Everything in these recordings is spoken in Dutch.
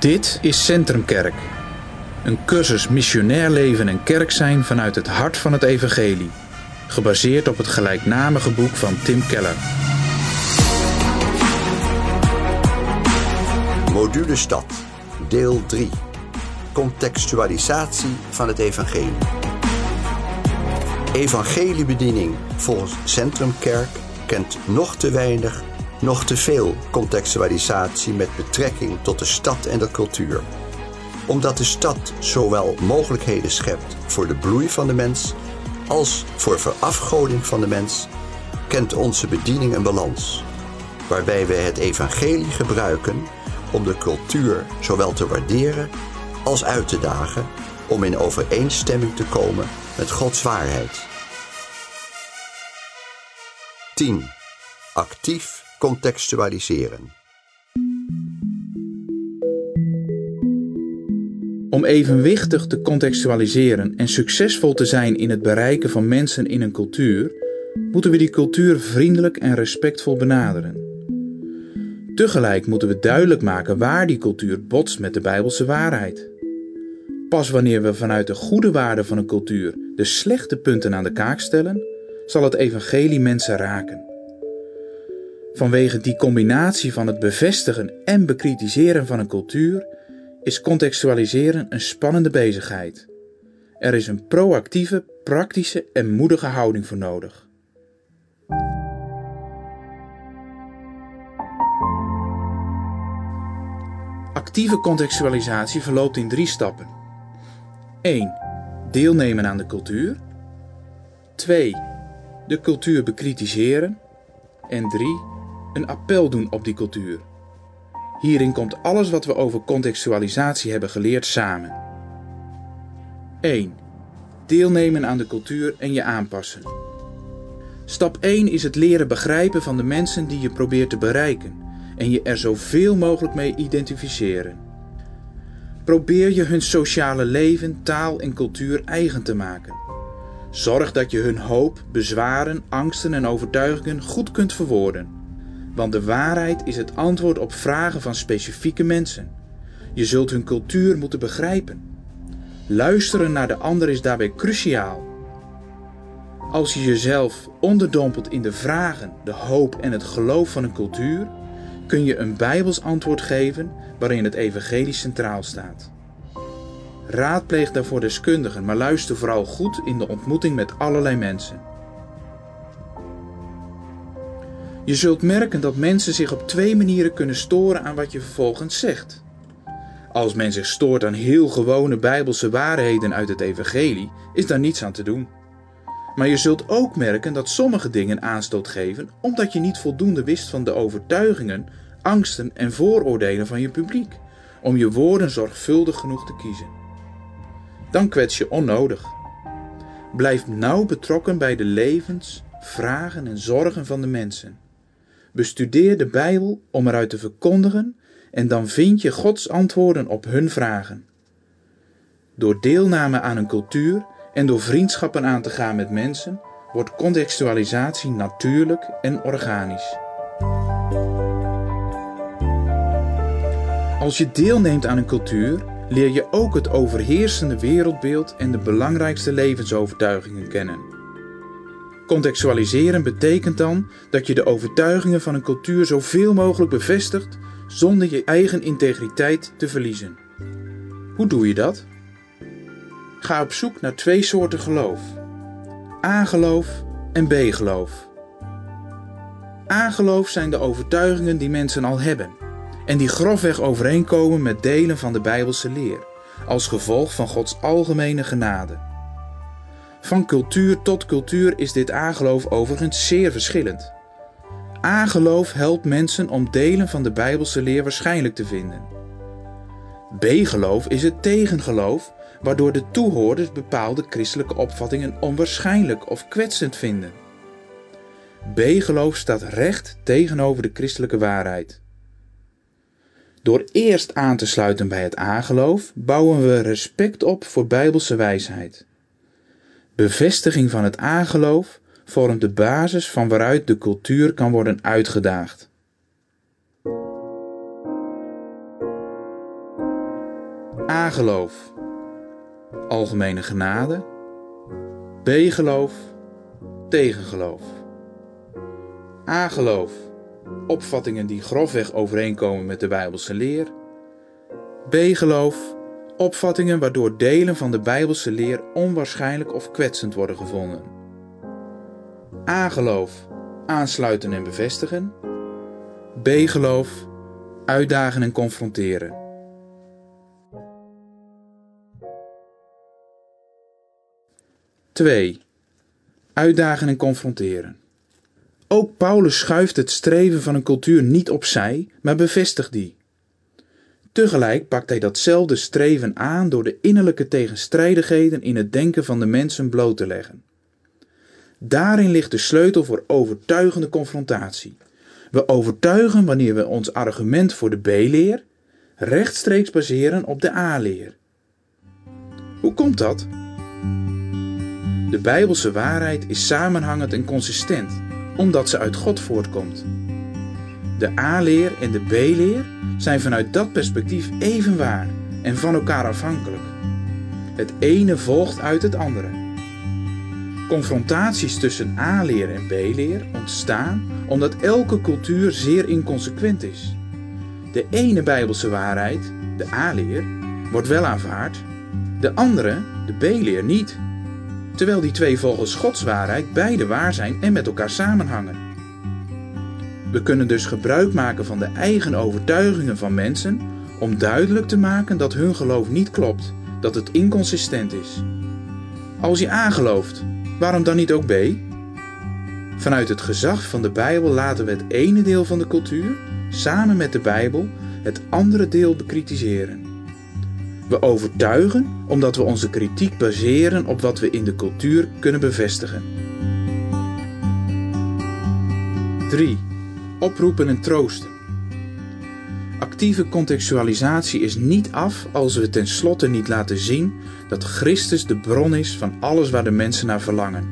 Dit is Centrumkerk. Een cursus missionair leven en kerk zijn vanuit het hart van het evangelie. Gebaseerd op het gelijknamige boek van Tim Keller. Module Stad, deel 3. Contextualisatie van het evangelie. Evangeliebediening volgens Centrumkerk kent nog te weinig, nog te veel contextualisatie met betrekking tot de stad en de cultuur. Omdat de stad zowel mogelijkheden schept voor de bloei van de mens als voor verafgoding van de mens, kent onze bediening een balans, waarbij wij het evangelie gebruiken om de cultuur zowel te waarderen als uit te dagen om in overeenstemming te komen met Gods waarheid. 10. Actief contextualiseren. Om evenwichtig te contextualiseren en succesvol te zijn in het bereiken van mensen in een cultuur, moeten we die cultuur vriendelijk en respectvol benaderen. Tegelijk moeten we duidelijk maken waar die cultuur botst met de Bijbelse waarheid. Pas wanneer we vanuit de goede waarden van een cultuur de slechte punten aan de kaak stellen, zal het evangelie mensen raken. Vanwege die combinatie van het bevestigen en bekritiseren van een cultuur is contextualiseren een spannende bezigheid. Er is een proactieve, praktische en moedige houding voor nodig. Actieve contextualisatie verloopt in drie stappen. 1. Deelnemen aan de cultuur. 2. De cultuur bekritiseren. En 3. Een appel doen op die cultuur. Hierin komt alles wat we over contextualisatie hebben geleerd samen. 1. Deelnemen aan de cultuur en je aanpassen. Stap 1 is het leren begrijpen van de mensen die je probeert te bereiken en je er zoveel mogelijk mee identificeren. Probeer je hun sociale leven, taal en cultuur eigen te maken. Zorg dat je hun hoop, bezwaren, angsten en overtuigingen goed kunt verwoorden. Want de waarheid is het antwoord op vragen van specifieke mensen. Je zult hun cultuur moeten begrijpen. Luisteren naar de ander is daarbij cruciaal. Als je jezelf onderdompelt in de vragen, de hoop en het geloof van een cultuur, kun je een Bijbels antwoord geven waarin het evangelie centraal staat. Raadpleeg daarvoor deskundigen, maar luister vooral goed in de ontmoeting met allerlei mensen. Je zult merken dat mensen zich op twee manieren kunnen storen aan wat je vervolgens zegt. Als men zich stoort aan heel gewone bijbelse waarheden uit het evangelie, is daar niets aan te doen. Maar je zult ook merken dat sommige dingen aanstoot geven omdat je niet voldoende wist van de overtuigingen, angsten en vooroordelen van je publiek, om je woorden zorgvuldig genoeg te kiezen. Dan kwets je onnodig. Blijf nauw betrokken bij de levens, vragen en zorgen van de mensen. Bestudeer de Bijbel om eruit te verkondigen en dan vind je Gods antwoorden op hun vragen. Door deelname aan een cultuur en door vriendschappen aan te gaan met mensen wordt contextualisatie natuurlijk en organisch. Als je deelneemt aan een cultuur, leer je ook het overheersende wereldbeeld en de belangrijkste levensovertuigingen kennen. Contextualiseren betekent dan dat je de overtuigingen van een cultuur zoveel mogelijk bevestigt zonder je eigen integriteit te verliezen. Hoe doe je dat? Ga op zoek naar twee soorten geloof: A-geloof en B-geloof. A-geloof zijn de overtuigingen die mensen al hebben en die grofweg overeenkomen met delen van de Bijbelse leer, als gevolg van Gods algemene genade. Van cultuur tot cultuur is dit A-geloof overigens zeer verschillend. A-geloof helpt mensen om delen van de Bijbelse leer waarschijnlijk te vinden. B-geloof is het tegengeloof waardoor de toehoorders bepaalde christelijke opvattingen onwaarschijnlijk of kwetsend vinden. B-geloof staat recht tegenover de christelijke waarheid. Door eerst aan te sluiten bij het A-geloof bouwen we respect op voor bijbelse wijsheid. Bevestiging van het A-geloof vormt de basis van waaruit de cultuur kan worden uitgedaagd. A-geloof, algemene genade. B-geloof, tegengeloof. A-geloof, opvattingen die grofweg overeenkomen met de Bijbelse leer. B-geloof, opvattingen waardoor delen van de Bijbelse leer onwaarschijnlijk of kwetsend worden gevonden. A-geloof, aansluiten en bevestigen. B-geloof, uitdagen en confronteren. Twee, uitdagen en confronteren. Ook Paulus schuift het streven van een cultuur niet opzij, maar bevestigt die. Tegelijk pakt hij datzelfde streven aan door de innerlijke tegenstrijdigheden in het denken van de mensen bloot te leggen. Daarin ligt de sleutel voor overtuigende confrontatie. We overtuigen wanneer we ons argument voor de B-leer rechtstreeks baseren op de A-leer. Hoe komt dat? De Bijbelse waarheid is samenhangend en consistent, omdat ze uit God voortkomt. De A-leer en de B-leer zijn vanuit dat perspectief even waar en van elkaar afhankelijk. Het ene volgt uit het andere. Confrontaties tussen A-leer en B-leer ontstaan omdat elke cultuur zeer inconsequent is. De ene Bijbelse waarheid, de A-leer, wordt wel aanvaard, de andere, de B-leer, niet. Terwijl die twee volgens Gods waarheid beide waar zijn en met elkaar samenhangen. We kunnen dus gebruik maken van de eigen overtuigingen van mensen om duidelijk te maken dat hun geloof niet klopt, dat het inconsistent is. Als je A gelooft, waarom dan niet ook B? Vanuit het gezag van de Bijbel laten we het ene deel van de cultuur, samen met de Bijbel, het andere deel bekritiseren. We overtuigen omdat we onze kritiek baseren op wat we in de cultuur kunnen bevestigen. 3. Oproepen en troosten. Actieve contextualisatie is niet af als we tenslotte niet laten zien dat Christus de bron is van alles waar de mensen naar verlangen.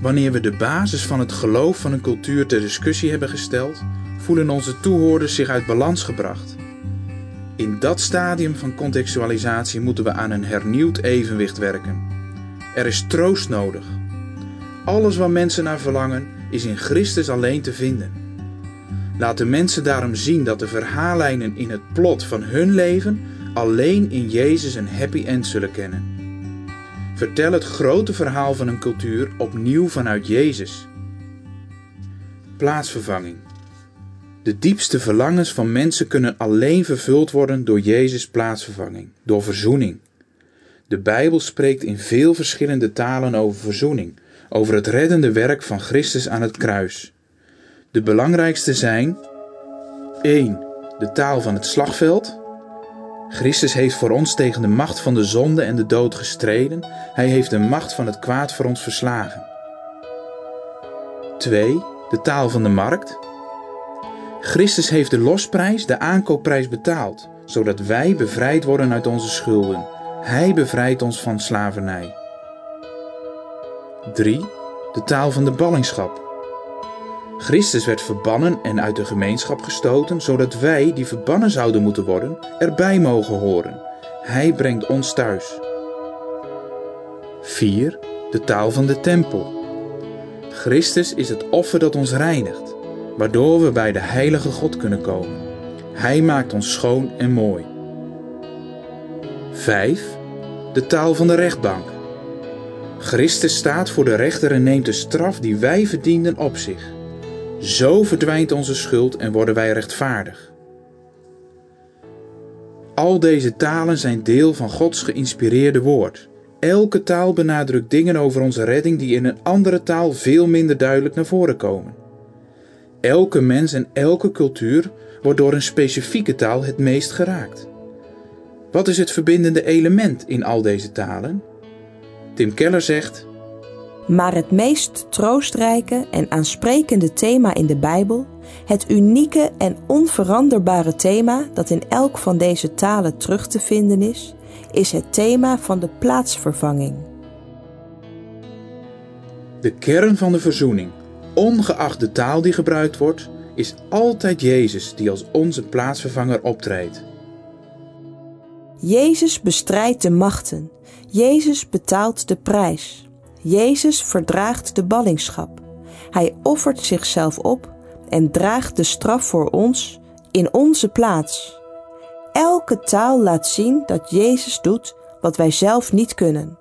Wanneer we de basis van het geloof van een cultuur ter discussie hebben gesteld, voelen onze toehoorders zich uit balans gebracht. In dat stadium van contextualisatie moeten we aan een hernieuwd evenwicht werken. Er is troost nodig. Alles waar mensen naar verlangen is in Christus alleen te vinden. Laat de mensen daarom zien dat de verhaallijnen in het plot van hun leven alleen in Jezus een happy end zullen kennen. Vertel het grote verhaal van een cultuur opnieuw vanuit Jezus. Plaatsvervanging. De diepste verlangens van mensen kunnen alleen vervuld worden door Jezus' plaatsvervanging, door verzoening. De Bijbel spreekt in veel verschillende talen over verzoening, over het reddende werk van Christus aan het kruis. De belangrijkste zijn 1. De taal van het slagveld. Christus heeft voor ons tegen de macht van de zonde en de dood gestreden. Hij heeft de macht van het kwaad voor ons verslagen. 2. De taal van de markt. Christus heeft de losprijs, de aankoopprijs betaald, zodat wij bevrijd worden uit onze schulden. Hij bevrijdt ons van slavernij. 3. De taal van de ballingschap. Christus werd verbannen en uit de gemeenschap gestoten, zodat wij, die verbannen zouden moeten worden, erbij mogen horen. Hij brengt ons thuis. 4. De taal van de tempel. Christus is het offer dat ons reinigt, waardoor we bij de heilige God kunnen komen. Hij maakt ons schoon en mooi. 5. De taal van de rechtbank. Christus staat voor de rechter en neemt de straf die wij verdienden op zich. Zo verdwijnt onze schuld en worden wij rechtvaardig. Al deze talen zijn deel van Gods geïnspireerde woord. Elke taal benadrukt dingen over onze redding die in een andere taal veel minder duidelijk naar voren komen. Elke mens en elke cultuur wordt door een specifieke taal het meest geraakt. Wat is het verbindende element in al deze talen? Tim Keller zegt: maar het meest troostrijke en aansprekende thema in de Bijbel, het unieke en onveranderbare thema dat in elk van deze talen terug te vinden is, is het thema van de plaatsvervanging. De kern van de verzoening, ongeacht de taal die gebruikt wordt, is altijd Jezus die als onze plaatsvervanger optreedt. Jezus bestrijdt de machten. Jezus betaalt de prijs. Jezus verdraagt de ballingschap. Hij offert zichzelf op en draagt de straf voor ons in onze plaats. Elke taal laat zien dat Jezus doet wat wij zelf niet kunnen.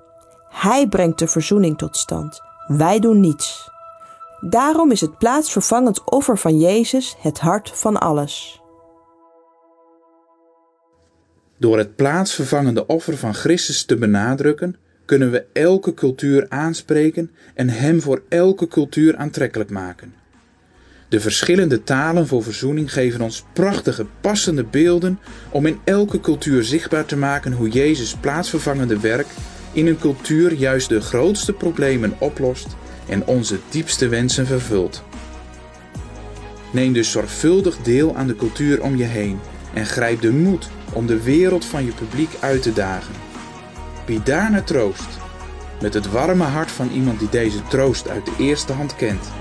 Hij brengt de verzoening tot stand. Wij doen niets. Daarom is het plaatsvervangend offer van Jezus het hart van alles. Door het plaatsvervangende offer van Christus te benadrukken, kunnen we elke cultuur aanspreken en hem voor elke cultuur aantrekkelijk maken. De verschillende talen voor verzoening geven ons prachtige, passende beelden om in elke cultuur zichtbaar te maken hoe Jezus plaatsvervangende werk in een cultuur juist de grootste problemen oplost en onze diepste wensen vervult. Neem dus zorgvuldig deel aan de cultuur om je heen en grijp de moed om de wereld van je publiek uit te dagen. Bied daarna troost, met het warme hart van iemand die deze troost uit de eerste hand kent.